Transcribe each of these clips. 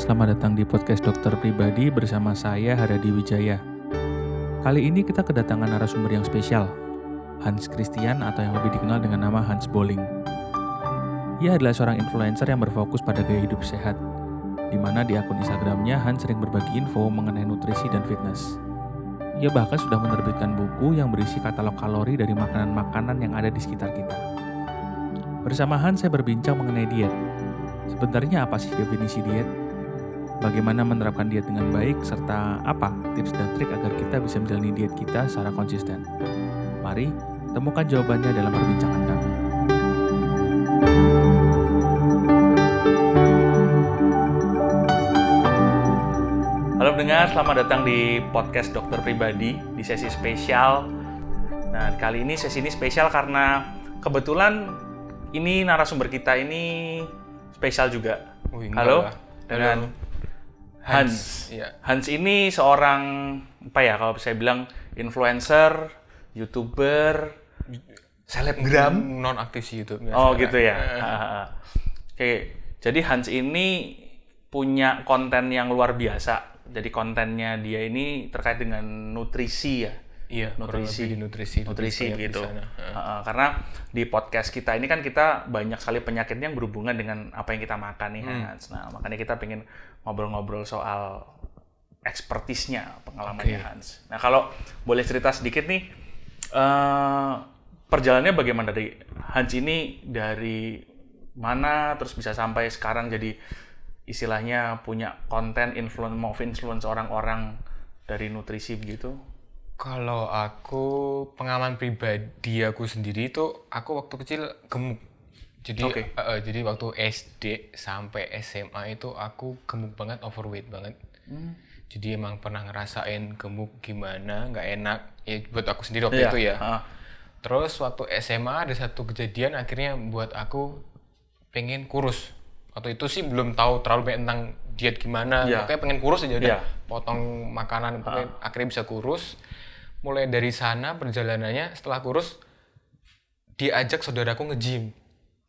selamat datang di podcast dokter pribadi bersama saya Haradi Wijaya. Kali ini kita kedatangan narasumber yang spesial, Hans Christian atau yang lebih dikenal dengan nama Hans Bowling. Ia adalah seorang influencer yang berfokus pada gaya hidup sehat, di mana di akun Instagramnya Hans sering berbagi info mengenai nutrisi dan fitness. Ia bahkan sudah menerbitkan buku yang berisi katalog kalori dari makanan-makanan yang ada di sekitar kita. Bersama Hans saya berbincang mengenai diet. Sebenarnya apa sih definisi diet? Bagaimana menerapkan diet dengan baik, serta apa tips dan trik agar kita bisa menjalani diet kita secara konsisten. Mari temukan jawabannya dalam perbincangan kami. Halo pendengar, selamat datang di podcast dokter pribadi di sesi spesial. Nah, kali ini sesi ini spesial karena kebetulan ini narasumber kita ini spesial juga. Wih, Halo, dengan Halo. Hans. Iya. Hans ini seorang apa ya kalau saya bilang influencer, youtuber, selebgram. non aktif sih itu. Oh gitu ya. Ah, Oke, jadi Hans ini punya konten yang luar biasa. Jadi kontennya dia ini terkait dengan nutrisi ya. Iya, nutrisi, di nutrisi, nutrisi di gitu. Heeh, karena di podcast kita ini kan kita banyak sekali penyakit yang berhubungan dengan apa yang kita makan nih Hmm. Hans. Nah makanya kita pengen ngobrol-ngobrol soal ekspertisnya pengalamannya Oke. Hans. Nah kalau boleh cerita sedikit nih eh perjalanannya bagaimana dari Hans ini dari mana terus bisa sampai sekarang jadi istilahnya punya konten influence mau influence orang-orang dari nutrisi begitu. Kalau aku pengalaman pribadi aku sendiri itu aku waktu kecil gemuk. Jadi Oke. eh, eh, jadi waktu SD sampai SMA itu aku gemuk banget, overweight banget. Jadi emang pernah ngerasain gemuk gimana, nggak enak. Ya buat aku sendiri waktu Iya, itu ya. heeh. Terus waktu SMA ada satu kejadian akhirnya buat aku pengen kurus. Waktu itu sih belum tahu terlalu banyak tentang diet gimana. Iya. Pokoknya pengen kurus aja udah. Iya. Potong makanan pokoknya akhirnya bisa kurus. Mulai dari sana perjalanannya setelah kurus diajak saudaraku nge-gym.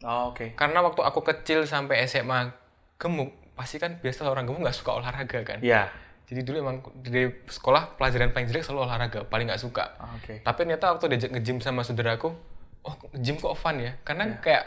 Oh, Oke. Karena waktu aku kecil sampai SMA gemuk, pasti kan biasa orang gemuk nggak suka olahraga kan. Iya. Jadi dulu emang dari sekolah pelajaran paling jelek selalu olahraga, paling nggak suka. Oke. Tapi ternyata waktu diajak nge-gym sama saudaraku, oh nge-gym kok fun ya? Karena Iya. kayak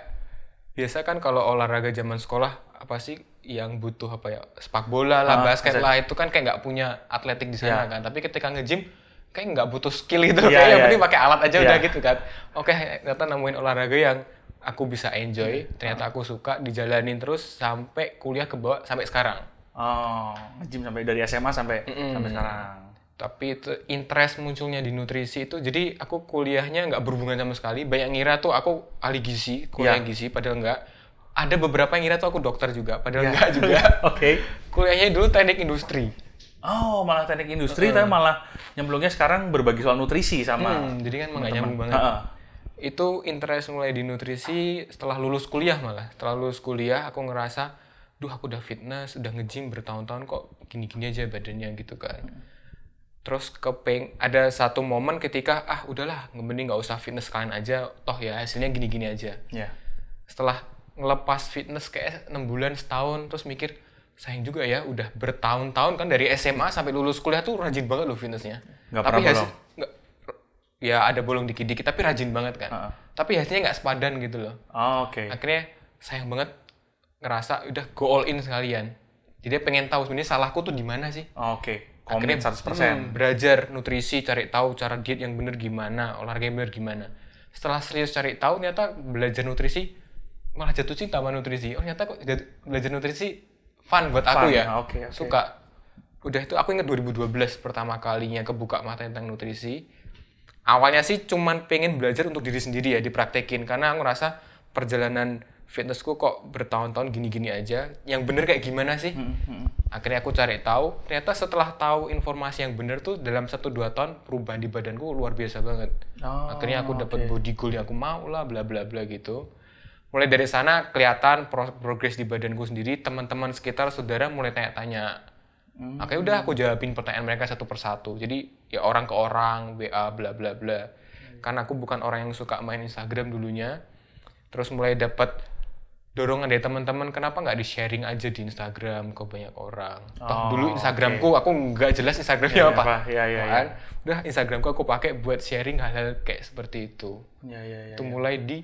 biasa kan kalau olahraga zaman sekolah apa sih yang butuh apa ya sepak bola lah, Ah, basket lah itu kan kayak nggak punya atletik di sana Iya. kan. Tapi ketika nge-gym kayak nggak butuh skill gitu, Iya, kayak yang iya. penting pakai alat aja Iya. udah gitu kan. Oke, ternyata nemuin olahraga yang aku bisa Iya. enjoy, ternyata aku suka dijalanin terus sampai kuliah ke bawah sampai sekarang. Oh, nge-gym sampai dari SMA sampai sampai sekarang. tapi itu interest munculnya di nutrisi itu jadi aku kuliahnya nggak berhubungan sama sekali banyak ngira tuh aku ahli gizi kuliah Iya. gizi padahal nggak ada beberapa yang ngira tuh aku dokter juga padahal Iya. nggak juga Oke. kuliahnya dulu teknik industri Oh, malah teknik industri tapi malah nyemplungnya sekarang berbagi soal nutrisi sama Hmm, jadi kan nggak nyambung banget Heeh. Itu interest mulai di nutrisi setelah lulus kuliah malah. Setelah lulus kuliah aku ngerasa duh aku udah fitness udah nge-gym bertahun-tahun kok gini-gini aja badannya gitu kan. Terus kepeng ada satu momen ketika ah udahlah mending nggak usah fitness kalian aja. Toh ya hasilnya gini-gini aja. Iya. setelah ngelepas fitness kayak enam bulan setahun terus mikir sayang juga ya udah bertahun-tahun kan dari SMA sampai lulus kuliah tuh rajin banget loh fitnessnya. Nggak tapi pernah hasil ya ada bolong dikit-dikit tapi rajin banget kan Heeh. tapi hasilnya nggak sepadan gitu loh Oh, Oke. akhirnya sayang banget ngerasa udah go all in sekalian jadi pengen tahu sebenarnya salahku tuh di mana sih Oh, Oke. Komit 100%. hmm, belajar nutrisi cari tahu cara diet yang bener gimana olahraga yang bener gimana setelah serius cari tahu ternyata belajar nutrisi malah jatuh cinta sama nutrisi oh ternyata kok belajar nutrisi fun buat Fun, aku ya oke, oke. suka udah itu aku ingat 2012 pertama kalinya kebuka mata tentang nutrisi awalnya sih cuman pengen belajar untuk diri sendiri ya dipraktekin. Karena aku ngerasa perjalanan fitnessku kok bertahun-tahun gini-gini aja. Yang bener kayak gimana sih? Hmm, akhirnya aku cari tahu. Ternyata setelah tahu informasi yang bener tuh dalam 1-2 tahun perubahan di badanku luar biasa banget. Oh, akhirnya aku dapat body goal yang aku mau lah bla bla bla gitu. Mulai dari sana kelihatan pro- progres di badanku sendiri. Teman-teman sekitar saudara mulai tanya-tanya akhirnya udah aku jawabin pertanyaan mereka satu persatu jadi ya orang ke orang wa bla bla bla karena aku bukan orang yang suka main Instagram dulunya terus mulai dapat dorongan dari teman-teman kenapa nggak di sharing aja di Instagram ke banyak orang. Toh Oh, dulu Instagramku aku nggak jelas Instagramnya Iya, apa. apa? Iya, iya, Kan? Udah Instagramku aku pakai buat sharing hal-hal kayak seperti itu. Ya, ya, ya. itu mulai di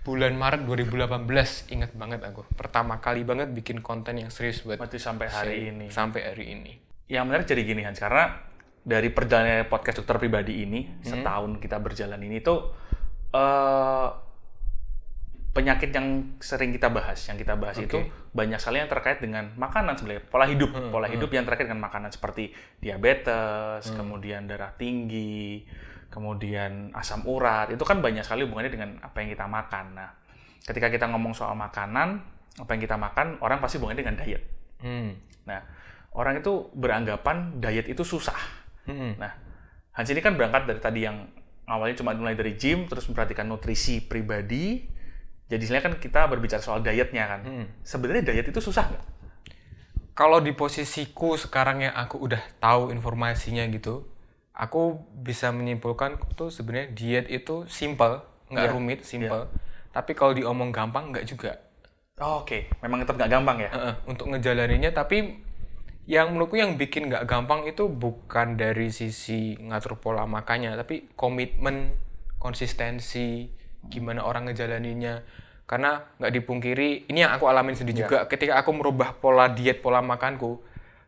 bulan Maret 2018 ingat banget aku pertama kali banget bikin konten yang serius buat Berarti sampai hari sharing. ini. sampai hari ini Yang menarik jadi gini Hans, karena dari perjalanan podcast dokter pribadi ini, Hmm. setahun kita berjalan ini tuh eh penyakit yang sering kita bahas, yang kita bahas itu banyak sekali yang terkait dengan makanan sebenarnya, pola hidup, Hmm, pola hidup yang terkait dengan makanan seperti diabetes, kemudian darah tinggi, kemudian asam urat, itu kan banyak sekali hubungannya dengan apa yang kita makan. Nah, ketika kita ngomong soal makanan, apa yang kita makan, orang pasti hubungannya dengan diet. hmm. Nah, orang itu beranggapan diet itu susah. Hmm. Nah, Hans ini kan berangkat dari tadi yang awalnya cuma mulai dari gym, terus memperhatikan nutrisi pribadi. Jadi sebenarnya kan kita berbicara soal dietnya kan. Hmm. Sebenarnya diet itu susah nggak? kalau di posisiku sekarang yang aku udah tahu informasinya gitu aku bisa menyimpulkan tuh sebenarnya diet itu simple nggak Iya, rumit simple. Tapi kalau diomong gampang nggak juga. Oh, Oke, memang tetap nggak gampang ya. Heeh, untuk ngejalaninnya tapi yang menurutku yang bikin nggak gampang itu bukan dari sisi ngatur pola makannya tapi komitmen konsistensi gimana orang ngejalaninnya. Karena nggak dipungkiri ini yang aku alamin sendiri juga. Ketika aku merubah pola diet pola makanku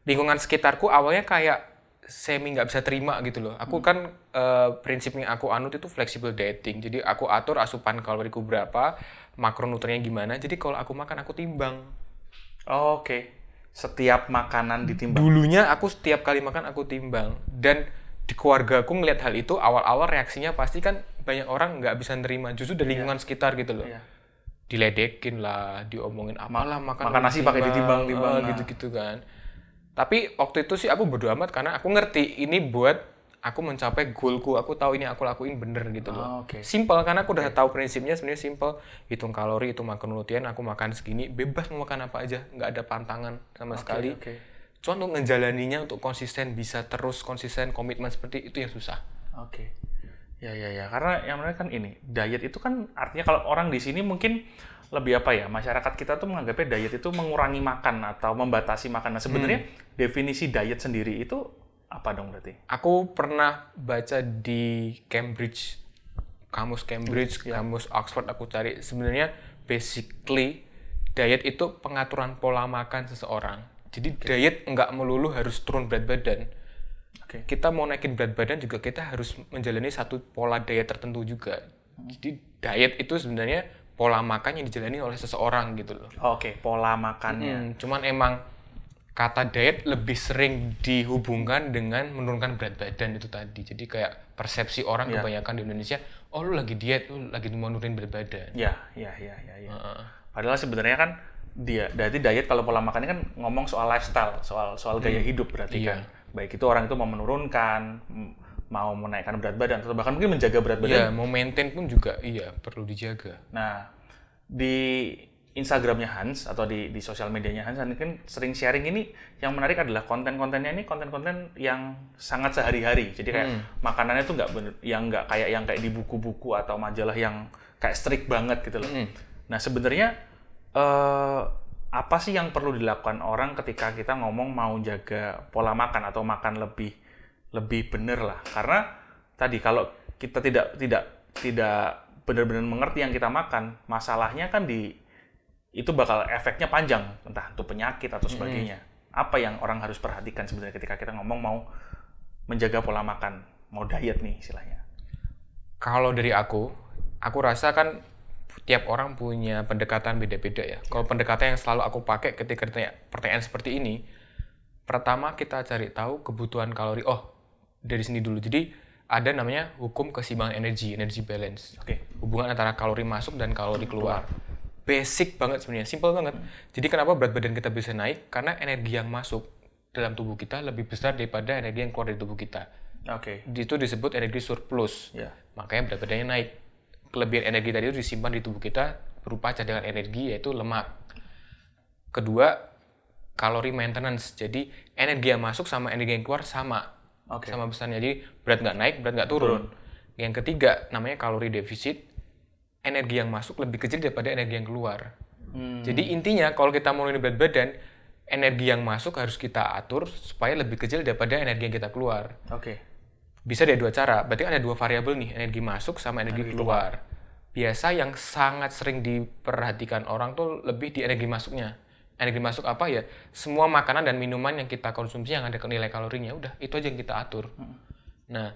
lingkungan sekitarku awalnya kayak semi nggak bisa terima gitu loh. Aku kan eh, prinsipnya aku anut itu flexible dieting jadi aku atur asupan kaloriku berapa makronutriennya gimana. Jadi kalau aku makan aku timbang. Oh, Oke, setiap makanan ditimbang. dulunya aku setiap kali makan aku timbang. Dan di keluarga aku ngeliat hal itu awal-awal reaksinya pasti kan banyak orang nggak bisa nerima. Justru dari lingkungan sekitar gitu loh. Iya. diledekin lah diomongin apalah makan makan nasi pakai ditimbang-timbang, eh, nah. gitu-gitu kan tapi waktu itu sih aku bodo amat karena aku ngerti ini buat aku mencapai goalku aku tahu ini aku lakuin bener gitu loh Oh, oke. simple karena aku udah tahu prinsipnya sebenarnya simple hitung kalori hitung makronutrien aku makan segini bebas mau makan apa aja nggak ada pantangan sama sekali Oke. Cuma untuk ngejalaninya untuk konsisten bisa terus konsisten komitmen seperti itu yang susah. Oke. Ya ya ya, karena yang menarik kan ini, diet itu kan artinya kalau orang di sini mungkin lebih apa ya, masyarakat kita tuh menganggapnya diet itu mengurangi makan atau membatasi makan. Nah, sebenarnya definisi diet sendiri itu apa dong berarti? Aku pernah baca di Cambridge, kamus Cambridge, kamus Oxford aku cari sebenarnya basically diet itu pengaturan pola makan seseorang. Jadi diet nggak melulu harus turun berat badan. Oke. Kita mau naikin berat badan juga kita harus menjalani satu pola diet tertentu juga. Jadi diet itu sebenarnya pola makan yang dijalani oleh seseorang gitu loh. Oke, pola makannya. Hmm, cuman emang kata diet lebih sering dihubungkan dengan menurunkan berat badan itu tadi. Jadi kayak persepsi orang Iya. kebanyakan di Indonesia, oh lu lagi diet, lu lagi mau nurunin berat badan. Ya, ya, ya, ya, ya. Heeh. Padahal sebenarnya kan dia, berarti diet kalau pola makannya kan ngomong soal lifestyle, soal soal gaya hidup berarti Iya. kan. Baik itu orang itu mau menurunkan, mau menaikkan berat badan, atau bahkan mungkin menjaga berat badan. Iya, mau maintain pun juga iya perlu dijaga. Nah, di Instagramnya Hans atau di di sosial medianya Hans, Hans kan sering sharing ini yang menarik adalah konten-kontennya ini konten-konten yang sangat sehari-hari. Jadi kayak makanannya tuh nggak yang nggak kayak yang kayak di buku-buku atau majalah yang kayak strict banget gitu loh. Nah sebenarnya eh, apa sih yang perlu dilakukan orang ketika kita ngomong mau jaga pola makan atau makan lebih lebih bener lah? Karena tadi kalau kita tidak tidak tidak benar-benar mengerti yang kita makan, masalahnya kan di itu bakal efeknya panjang, entah itu penyakit atau sebagainya. Apa yang orang harus perhatikan sebenarnya ketika kita ngomong mau menjaga pola makan, mau diet nih istilahnya. Kalau dari aku, aku rasa kan tiap orang punya pendekatan beda-beda ya. Kalau pendekatan yang selalu aku pakai ketika ditanya pertanyaan seperti ini, pertama kita cari tahu kebutuhan kalori. Oh, dari sini dulu. Jadi ada namanya hukum keseimbangan energi, energy balance. Oke. Hubungan antara kalori masuk dan kalori keluar. Basic banget sebenarnya, simple banget. Jadi kenapa berat badan kita bisa naik? Karena energi yang masuk dalam tubuh kita lebih besar daripada energi yang keluar dari tubuh kita. Oke. Itu disebut energi surplus. Ya. Makanya berat badannya naik. Kelebihan energi tadi itu disimpan di tubuh kita berupa cadangan energi yaitu lemak. Kedua, kalori maintenance. Jadi energi yang masuk sama energi yang keluar sama. Oke. Sama besarnya. Jadi berat nggak naik, berat nggak turun. Yang ketiga, namanya kalori defisit. Energi yang masuk lebih kecil daripada energi yang keluar. Hmm. Jadi intinya kalau kita mau berat badan, energi yang masuk harus kita atur supaya lebih kecil daripada energi yang kita keluar. Oke. Bisa ada dua cara. Berarti ada dua variabel nih, energi masuk sama energi, keluar. Biasa yang sangat sering diperhatikan orang tuh lebih di energi masuknya. Energi masuk apa ya? Semua makanan dan minuman yang kita konsumsi yang ada nilai kalorinya, udah itu aja yang kita atur. Nah,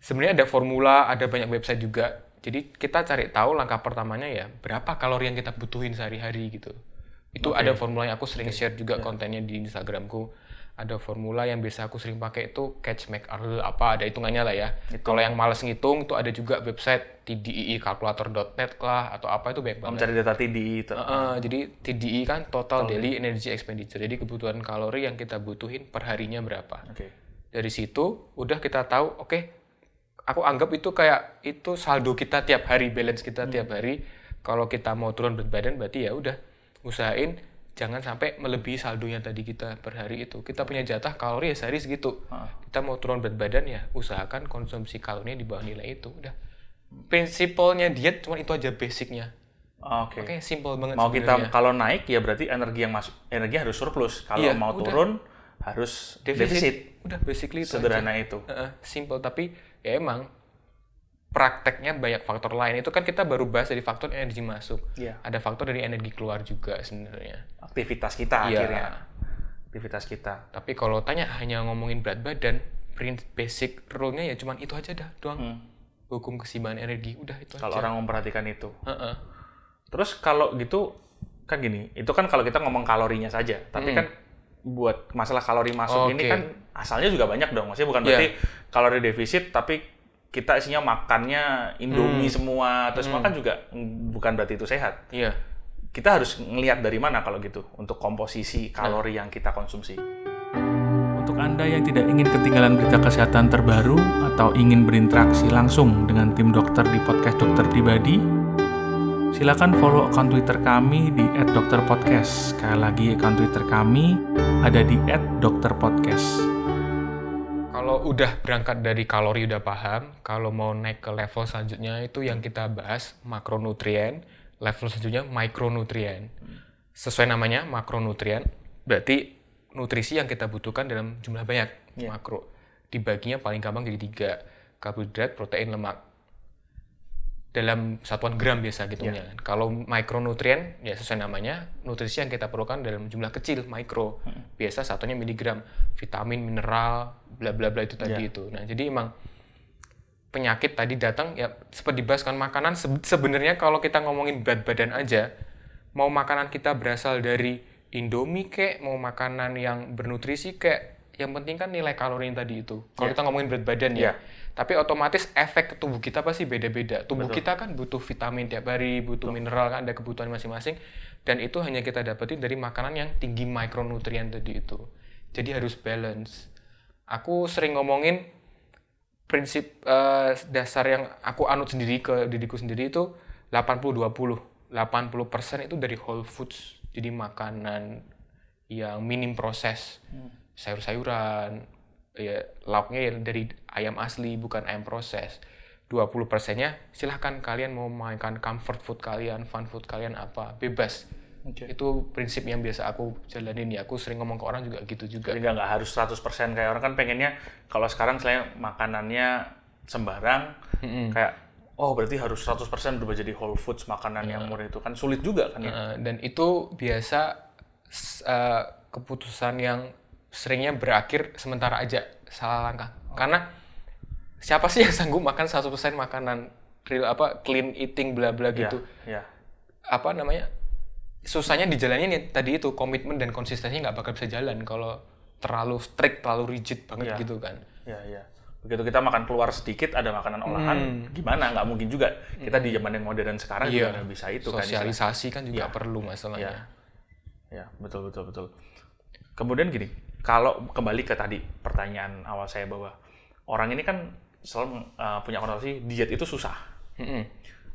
sebenarnya ada formula, ada banyak website juga. Jadi kita cari tahu langkah pertamanya ya berapa kalori yang kita butuhin sehari-hari gitu. Itu ada formula yang aku sering share juga kontennya di Instagramku. Ada formula yang biasa aku sering pakai itu catch make Arl apa ada hitungannya lah ya. Kalau yang males ngitung itu ada juga website tdiikalkulator.net lah atau apa itu banyak banget. Mencari data TDI itu. Heeh, jadi TDI kan total daily energy expenditure. Jadi kebutuhan kalori yang kita butuhin per harinya berapa. Oke. Dari situ udah kita tahu, oke, aku anggap itu kayak itu saldo kita tiap hari, balance kita tiap hari. Kalau kita mau turun berat badan berarti ya udah usahain jangan sampai melebihi saldonya tadi kita per hari itu. Kita punya jatah kalori ya sehari segitu. Kita mau turun berat badan ya usahakan konsumsi kalorinya di bawah nilai itu. Udah. Prinsipalnya diet cuma itu aja basicnya. Oke. Oke, simple banget Mau sebenarnya. kita kalau naik ya berarti energi yang masuk energi harus surplus. Kalau Iya, mau udah. turun harus defisit. Udah basically itu aja. Sederhana itu. Heeh, simple tapi ya emang prakteknya banyak faktor lain itu kan kita baru bahas dari faktor energi masuk Iya. ada faktor dari energi keluar juga sebenarnya Aktivitas kita Iya. akhirnya. Aktivitas kita. tapi kalau tanya hanya ngomongin berat badan basic rule-nya ya cuman itu aja dah doang Hmm. hukum keseimbangan energi udah itu Kalau orang memperhatikan itu. Heeh. Terus kalau gitu kan gini, itu kan kalau kita ngomong kalorinya saja, tapi kan buat masalah kalori masuk ini Oke. kan asalnya juga banyak dong. Maksudnya bukan Iya. berarti kalori defisit tapi kita isinya makannya Indomie semua terus makan juga bukan berarti itu sehat. iya Kita harus ngelihat dari mana kalau gitu untuk komposisi kalori yang kita konsumsi. Untuk Anda yang tidak ingin ketinggalan berita kesehatan terbaru atau ingin berinteraksi langsung dengan tim dokter di podcast Dokter Pribadi, silakan follow akun Twitter kami di @dokterpodcast. Sekali lagi akun Twitter kami ada di @dokterpodcast. Kalau udah berangkat dari kalori udah paham, kalau mau naik ke level selanjutnya itu yang kita bahas makronutrien, level selanjutnya mikronutrien. Sesuai namanya makronutrien, berarti nutrisi yang kita butuhkan dalam jumlah banyak, makro. Dibaginya paling gampang jadi tiga, karbohidrat, protein, lemak. Dalam satuan gram biasa gitu ya. Kalau mikronutrien, ya sesuai namanya, nutrisi yang kita perlukan dalam jumlah kecil, mikro. Biasa satunya miligram, vitamin, mineral, bla bla bla itu tadi itu. Nah, jadi emang penyakit tadi datang ya seperti dibahas kan makanan se- sebenarnya kalau kita ngomongin berat badan aja mau makanan kita berasal dari Indomie kek mau makanan yang bernutrisi kek yang penting kan nilai kalori yang tadi itu kalau kita ngomongin berat badan ya Iya. Tapi otomatis efek ke tubuh kita pasti beda-beda. Tubuh kita kan butuh vitamin tiap hari butuh mineral kan ada kebutuhan masing-masing. Dan itu hanya kita dapetin dari makanan yang tinggi mikronutrien tadi itu. Jadi harus balance. Aku sering ngomongin prinsip eh, dasar yang aku anut sendiri ke diriku sendiri itu 80-20. 80% itu dari whole foods. Jadi makanan yang minim proses. Sayur-sayuran, ya lauknya ya dari ayam asli bukan ayam proses. 20 persennya silahkan kalian mau makan comfort food kalian, fun food kalian apa, bebas. Itu prinsip yang biasa aku jalanin ya. Aku sering ngomong ke orang juga gitu juga. Jadi nggak harus 100% kayak orang kan pengennya kalau sekarang saya makanannya sembarang kayak oh berarti harus 100% berubah jadi whole foods makanan yang murni itu kan sulit juga kan ya. Uh, dan itu biasa uh, keputusan yang seringnya berakhir sementara aja salah langkah. Karena siapa sih yang sanggup makan 100% makanan real apa clean eating bla bla gitu. Ya. Apa namanya? Susahnya dijalanin ya tadi itu komitmen dan konsistensinya nggak bakal bisa jalan kalau terlalu strict, terlalu rigid banget Iya. gitu kan. Ya, ya. Begitu kita makan keluar sedikit ada makanan olahan, gimana? Nggak mungkin juga. Kita di zaman yang modern sekarang juga nggak bisa itu kan. Sosialisasi kan juga perlu masalahnya. Ya. Ya, betul betul betul. Kemudian gini, kalau kembali ke tadi pertanyaan awal saya bahwa orang ini kan selalu uh, punya konotasi diet itu susah. Mm-mm.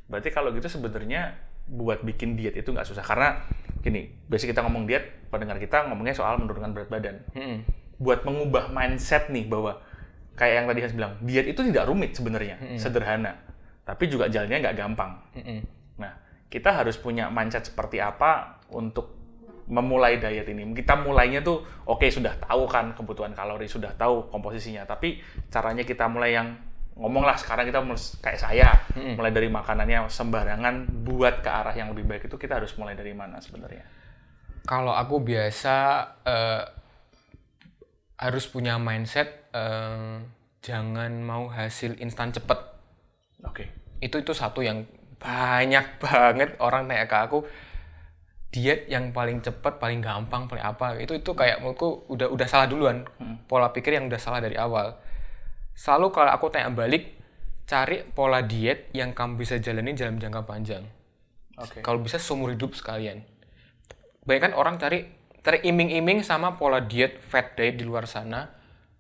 Berarti kalau gitu sebenarnya buat bikin diet itu nggak susah karena gini, basic kita ngomong diet, pendengar kita ngomongnya soal menurunkan berat badan. Mm-mm. Buat mengubah mindset nih bahwa kayak yang tadi Hans bilang, diet itu tidak rumit sebenarnya, sederhana. Tapi juga jalannya nggak gampang. Mm-mm. Nah, kita harus punya mindset seperti apa untuk memulai diet ini. Kita mulainya tuh oke okay, sudah tahu kan kebutuhan kalori, sudah tahu komposisinya, tapi caranya kita mulai yang ngomong lah sekarang kita mulai kayak saya hmm. mulai dari makanannya sembarangan buat ke arah yang lebih baik itu kita harus mulai dari mana sebenarnya? Kalau aku biasa uh, harus punya mindset uh, jangan mau hasil instan cepet. Oke. Okay. Itu itu satu yang banyak banget orang tanya ke aku diet yang paling cepet, paling gampang, paling apa itu itu kayak menurutku udah udah salah duluan hmm. pola pikir yang udah salah dari awal. Selalu kalau aku tanya balik, cari pola diet yang kamu bisa jalani dalam jangka panjang. Okay. Kalau bisa seumur hidup sekalian. Banyak kan orang cari cari iming-iming sama pola diet fat diet di luar sana,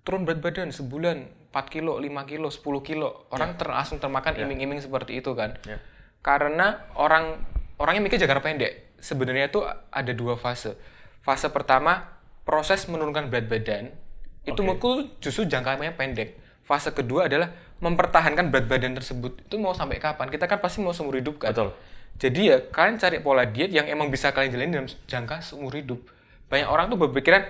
turun berat badan sebulan 4 kilo, 5 kilo, 10 kilo. Orang yeah. ter langsung termakan ya. iming-iming yeah. seperti itu kan. Yeah. Karena orang orangnya mikir jangka pendek sebenarnya itu ada dua fase. Fase pertama proses menurunkan berat badan itu okay. justru jangkanya pendek. Fase kedua adalah mempertahankan berat badan tersebut. Itu mau sampai kapan? Kita kan pasti mau seumur hidup kan. Betul. Jadi ya kalian cari pola diet yang emang bisa kalian jalani dalam jangka seumur hidup. Banyak orang tuh berpikiran,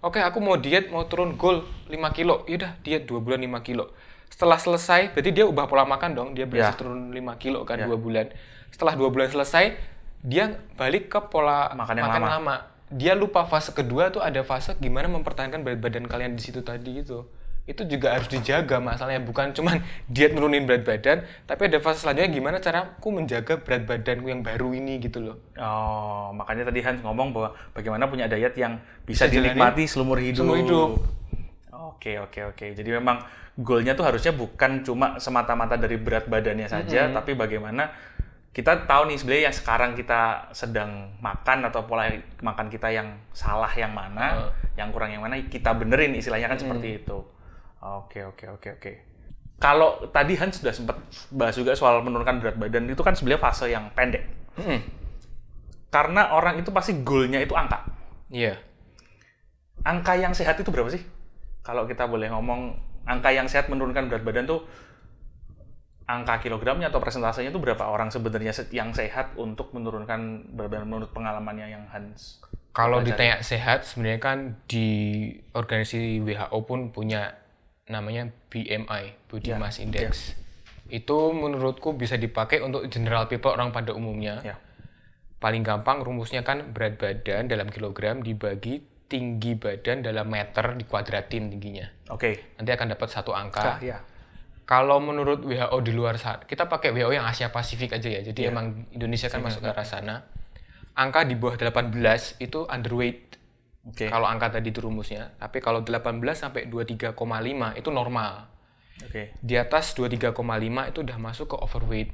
oke okay, aku mau diet, mau turun goal 5 kilo. Yaudah diet 2 bulan 5 kilo. Setelah selesai, berarti dia ubah pola makan dong. Dia berhasil yeah. turun 5 kilo kan yeah. 2 bulan. Setelah 2 bulan selesai, dia balik ke pola makan yang makan lama. lama. Dia lupa fase kedua tuh ada fase gimana mempertahankan berat badan kalian di situ tadi itu. Itu juga harus dijaga masalahnya bukan cuman diet nurunin berat badan, tapi ada fase selanjutnya gimana cara aku menjaga berat badanku yang baru ini gitu loh. Oh, makanya tadi Hans ngomong bahwa bagaimana punya diet yang bisa, bisa dinikmati seumur hidup. Seumur hidup. Oke, oke, oke. Jadi memang goalnya tuh harusnya bukan cuma semata-mata dari berat badannya saja, mm -hmm. tapi bagaimana kita tahu nih sebenarnya yang sekarang kita sedang makan atau pola makan kita yang salah yang mana, uh. yang kurang yang mana kita benerin istilahnya kan hmm. seperti itu. Oke oke oke oke. Kalau tadi Hans sudah sempat bahas juga soal menurunkan berat badan itu kan sebenarnya fase yang pendek. Hmm. Karena orang itu pasti goalnya itu angka. Iya. Yeah. Angka yang sehat itu berapa sih? Kalau kita boleh ngomong angka yang sehat menurunkan berat badan tuh angka kilogramnya atau persentasenya itu berapa orang sebenarnya yang sehat untuk menurunkan berat menurut pengalamannya yang Hans? Kalau ditanya sehat, sebenarnya kan di organisasi WHO pun punya namanya BMI, Body ya, Mass Index. Ya. Itu menurutku bisa dipakai untuk general people orang pada umumnya. Ya. Paling gampang rumusnya kan berat badan dalam kilogram dibagi tinggi badan dalam meter dikuadratin tingginya. Oke. Okay. Nanti akan dapat satu angka. Ya, ya kalau menurut WHO di luar sana, kita pakai WHO yang Asia Pasifik aja ya. Jadi yeah. emang Indonesia kan masuk ke arah sana. Angka di bawah 18 itu underweight. Okay. Kalau angka tadi itu rumusnya. Tapi kalau 18 sampai 23,5 itu normal. Okay. Di atas 23,5 itu udah masuk ke overweight.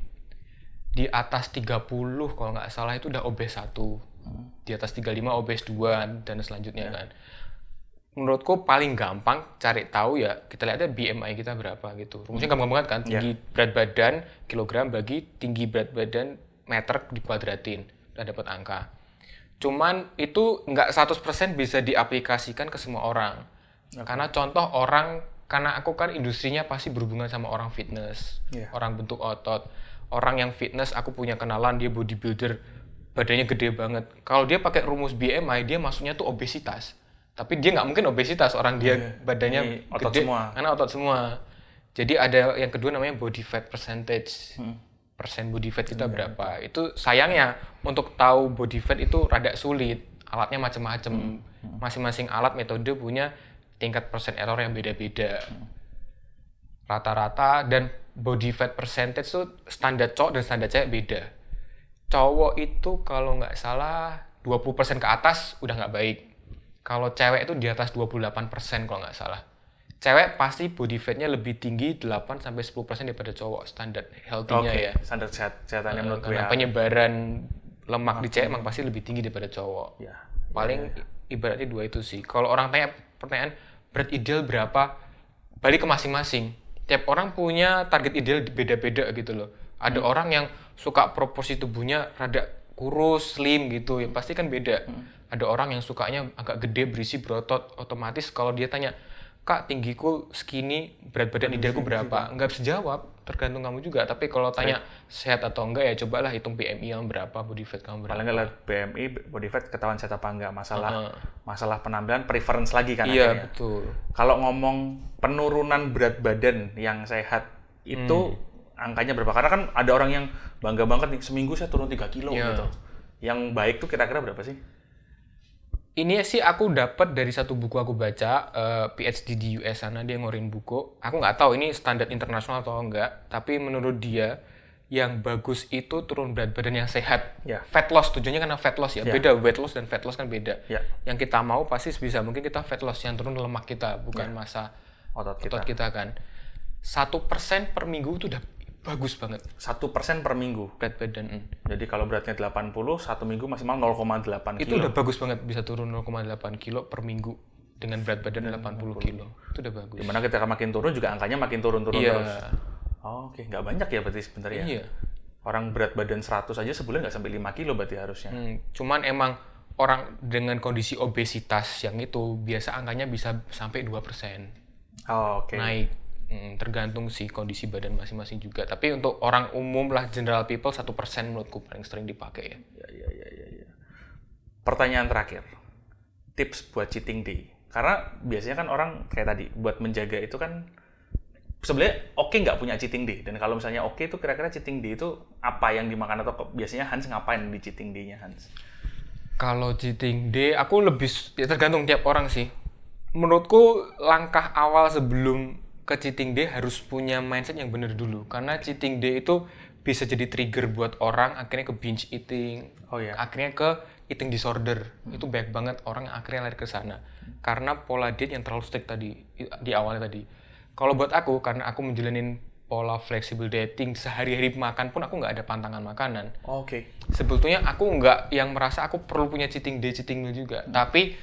Di atas 30 kalau nggak salah itu udah obes 1. Hmm. Di atas 35 obes 2 dan selanjutnya yeah. kan menurutku paling gampang cari tahu ya kita lihat aja BMI kita berapa gitu. Rumusnya gampang banget kan, tinggi yeah. berat badan kilogram bagi tinggi berat badan meter dikuadratin, udah dapat angka. Cuman itu nggak 100% bisa diaplikasikan ke semua orang. Okay. Karena contoh orang, karena aku kan industrinya pasti berhubungan sama orang fitness, yeah. orang bentuk otot. Orang yang fitness, aku punya kenalan dia bodybuilder, badannya gede banget. Kalau dia pakai rumus BMI, dia masuknya tuh obesitas tapi dia nggak mungkin obesitas orang dia yeah. badannya Ini otot gede semua. karena otot semua jadi ada yang kedua namanya body fat percentage hmm. persen body fat kita hmm. berapa itu sayangnya untuk tahu body fat itu rada sulit alatnya macam-macam hmm. hmm. masing-masing alat metode punya tingkat persen error yang beda-beda hmm. rata-rata dan body fat percentage itu standar cowok dan standar cewek beda cowok itu kalau nggak salah 20% ke atas udah nggak baik kalau cewek itu di atas 28% kalau nggak salah. Cewek pasti body fatnya lebih tinggi 8 sampai 10% daripada cowok standar healthy-nya okay. ya. Standar sehat sehatannya uh, menurut karena ya. penyebaran lemak di cewek emang pasti lebih tinggi daripada cowok. Ya. Paling ya, ya. ibaratnya dua itu sih. Kalau orang tanya pertanyaan berat ideal berapa? Balik ke masing-masing. Tiap orang punya target ideal beda-beda gitu loh. Ada hmm. orang yang suka proporsi tubuhnya rada kurus, slim gitu, yang pasti kan beda. Hmm ada orang yang sukanya agak gede berisi berotot otomatis kalau dia tanya kak tinggiku segini berat badan idealku berapa nggak bisa jawab tergantung kamu juga. Tapi kalau tanya sehat atau enggak ya cobalah hitung BMI yang berapa, body fat kamu berapa. Paling nggak lihat BMI, body fat ketahuan sehat apa enggak. Masalah Heeh. masalah penampilan preference lagi kan Iya akhirnya. betul. Kalau ngomong penurunan berat badan yang sehat itu Hmm. Angkanya berapa? Karena kan ada orang yang bangga banget nih seminggu saya turun 3 kilo Iya. gitu. Yang baik tuh kira-kira berapa sih? Ini sih aku dapat dari satu buku aku baca eh, PhD di US sana dia ngeluarin buku. Aku nggak tahu ini standar internasional atau enggak, tapi menurut dia yang bagus itu turun berat badan yang sehat. Ya. Fat loss tujuannya karena fat loss ya. Ya. Beda weight loss dan fat loss kan beda. Ya. Yang kita mau pasti sebisa mungkin kita fat loss yang turun lemak kita, bukan masa Otot kita. otot kita kan. Satu persen per minggu itu udah bagus banget Satu persen per minggu. berat badan. mm. Jadi kalau beratnya 80, satu minggu maksimal 0,8 Itu kilo. udah bagus banget bisa turun 0,8 kilo per minggu dengan berat badan 80 kilo. Itu udah bagus. Di mana ketika makin turun juga angkanya makin turun-turun Iya. terus. Oh, Oke, nggak banyak ya berarti sebenarnya. Iya. Orang berat badan 100 aja sebulan nggak sampai 5 kilo berarti harusnya. Hmm, cuman emang orang dengan kondisi obesitas yang itu biasa angkanya bisa sampai 2% Oh, Oke. naik. Hmm, tergantung sih kondisi badan masing-masing juga. Tapi untuk orang umum lah general people 1% menurutku paling sering dipakai ya. Ya, ya, ya, ya, ya. Pertanyaan terakhir. Tips buat cheating day. Karena biasanya kan orang kayak tadi, buat menjaga itu kan sebenarnya oke nggak punya cheating day. Dan kalau misalnya oke itu kira-kira cheating day itu apa yang dimakan atau kok- biasanya Hans ngapain di cheating day-nya Hans? Kalau cheating day, aku lebih ya tergantung tiap orang sih. Menurutku langkah awal sebelum ke cheating day harus punya mindset yang benar dulu. Karena cheating day itu bisa jadi trigger buat orang akhirnya ke binge eating, Oh ya. akhirnya ke eating disorder. Itu banyak banget orang yang akhirnya lari ke sana. Karena pola diet yang terlalu strict tadi di awalnya tadi. Kalau buat aku karena aku menjalanin pola flexible dieting sehari-hari makan pun aku nggak ada pantangan makanan Oke. sebetulnya aku nggak yang merasa aku perlu punya cheating day cheating meal juga tapi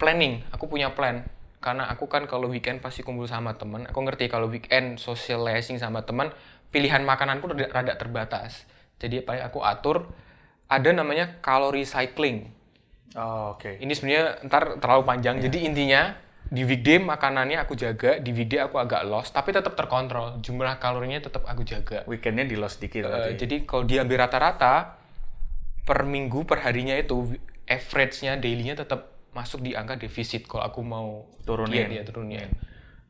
planning aku punya plan karena aku kan kalau weekend pasti kumpul sama teman aku ngerti kalau weekend socializing sama teman pilihan makananku rada, rada terbatas. Jadi paling aku atur ada namanya calorie cycling. Oh, Oke. ini sebenarnya ntar terlalu panjang. Jadi intinya di weekday makanannya aku jaga di weekday aku agak lost tapi tetap terkontrol. Jumlah kalorinya tetap aku jaga. Weekendnya di loss dikit berarti. jadi kalau diambil rata-rata per minggu per harinya itu average-nya daily-nya tetap masuk di angka defisit kalau aku mau Turunin. diet ya turunin.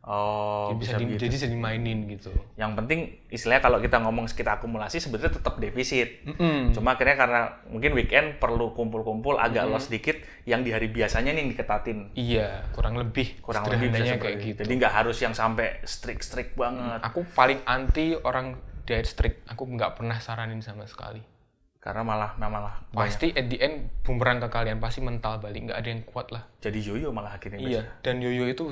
Oh, Jadi bisa, bisa di- begitu. jadi bisa dimainin gitu. Yang penting istilahnya kalau kita ngomong sekitar akumulasi sebenarnya tetap defisit. Mm-mm. Cuma akhirnya karena mungkin weekend perlu kumpul-kumpul agak loss dikit, yang di hari biasanya nih yang diketatin. Iya, kurang lebih Kurang lebih kayak itu. gitu. Jadi nggak harus yang sampai strict-strict banget. Aku paling anti orang diet strict. Aku nggak pernah saranin sama sekali. Karena malah malah banyak. Pasti at the end bumerang ke kalian pasti mental balik nggak ada yang kuat lah. jadi yoyo malah akhirnya Iya, biasanya. dan yoyo itu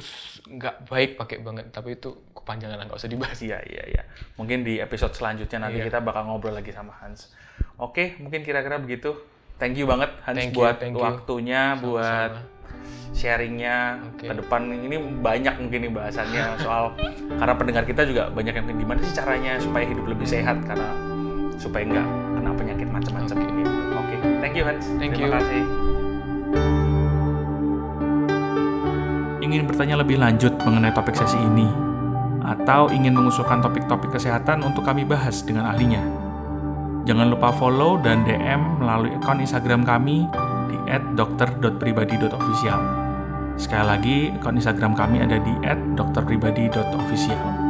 nggak baik pakai banget, tapi itu kepanjangan nggak usah dibahas. Iya, iya, iya. Mungkin di episode selanjutnya nanti Iya. kita bakal ngobrol lagi sama Hans. Oke, mungkin kira-kira begitu. Thank you banget Hans Thank you, buat thank you. waktunya, buat sharingnya Oke. ke depan ini banyak mungkin nih bahasannya soal karena pendengar kita juga banyak yang gimana sih caranya supaya hidup lebih sehat karena supaya nggak kena penyakit macam-macam Oke. gitu. Oke, thank you Hans. Thank Terima you. kasih. Ingin bertanya lebih lanjut mengenai topik sesi ini, atau ingin mengusulkan topik-topik kesehatan untuk kami bahas dengan ahlinya? Jangan lupa follow dan DM melalui akun Instagram kami di @dokter.pribadi.official. Sekali lagi, akun Instagram kami ada di @dokterpribadi.official.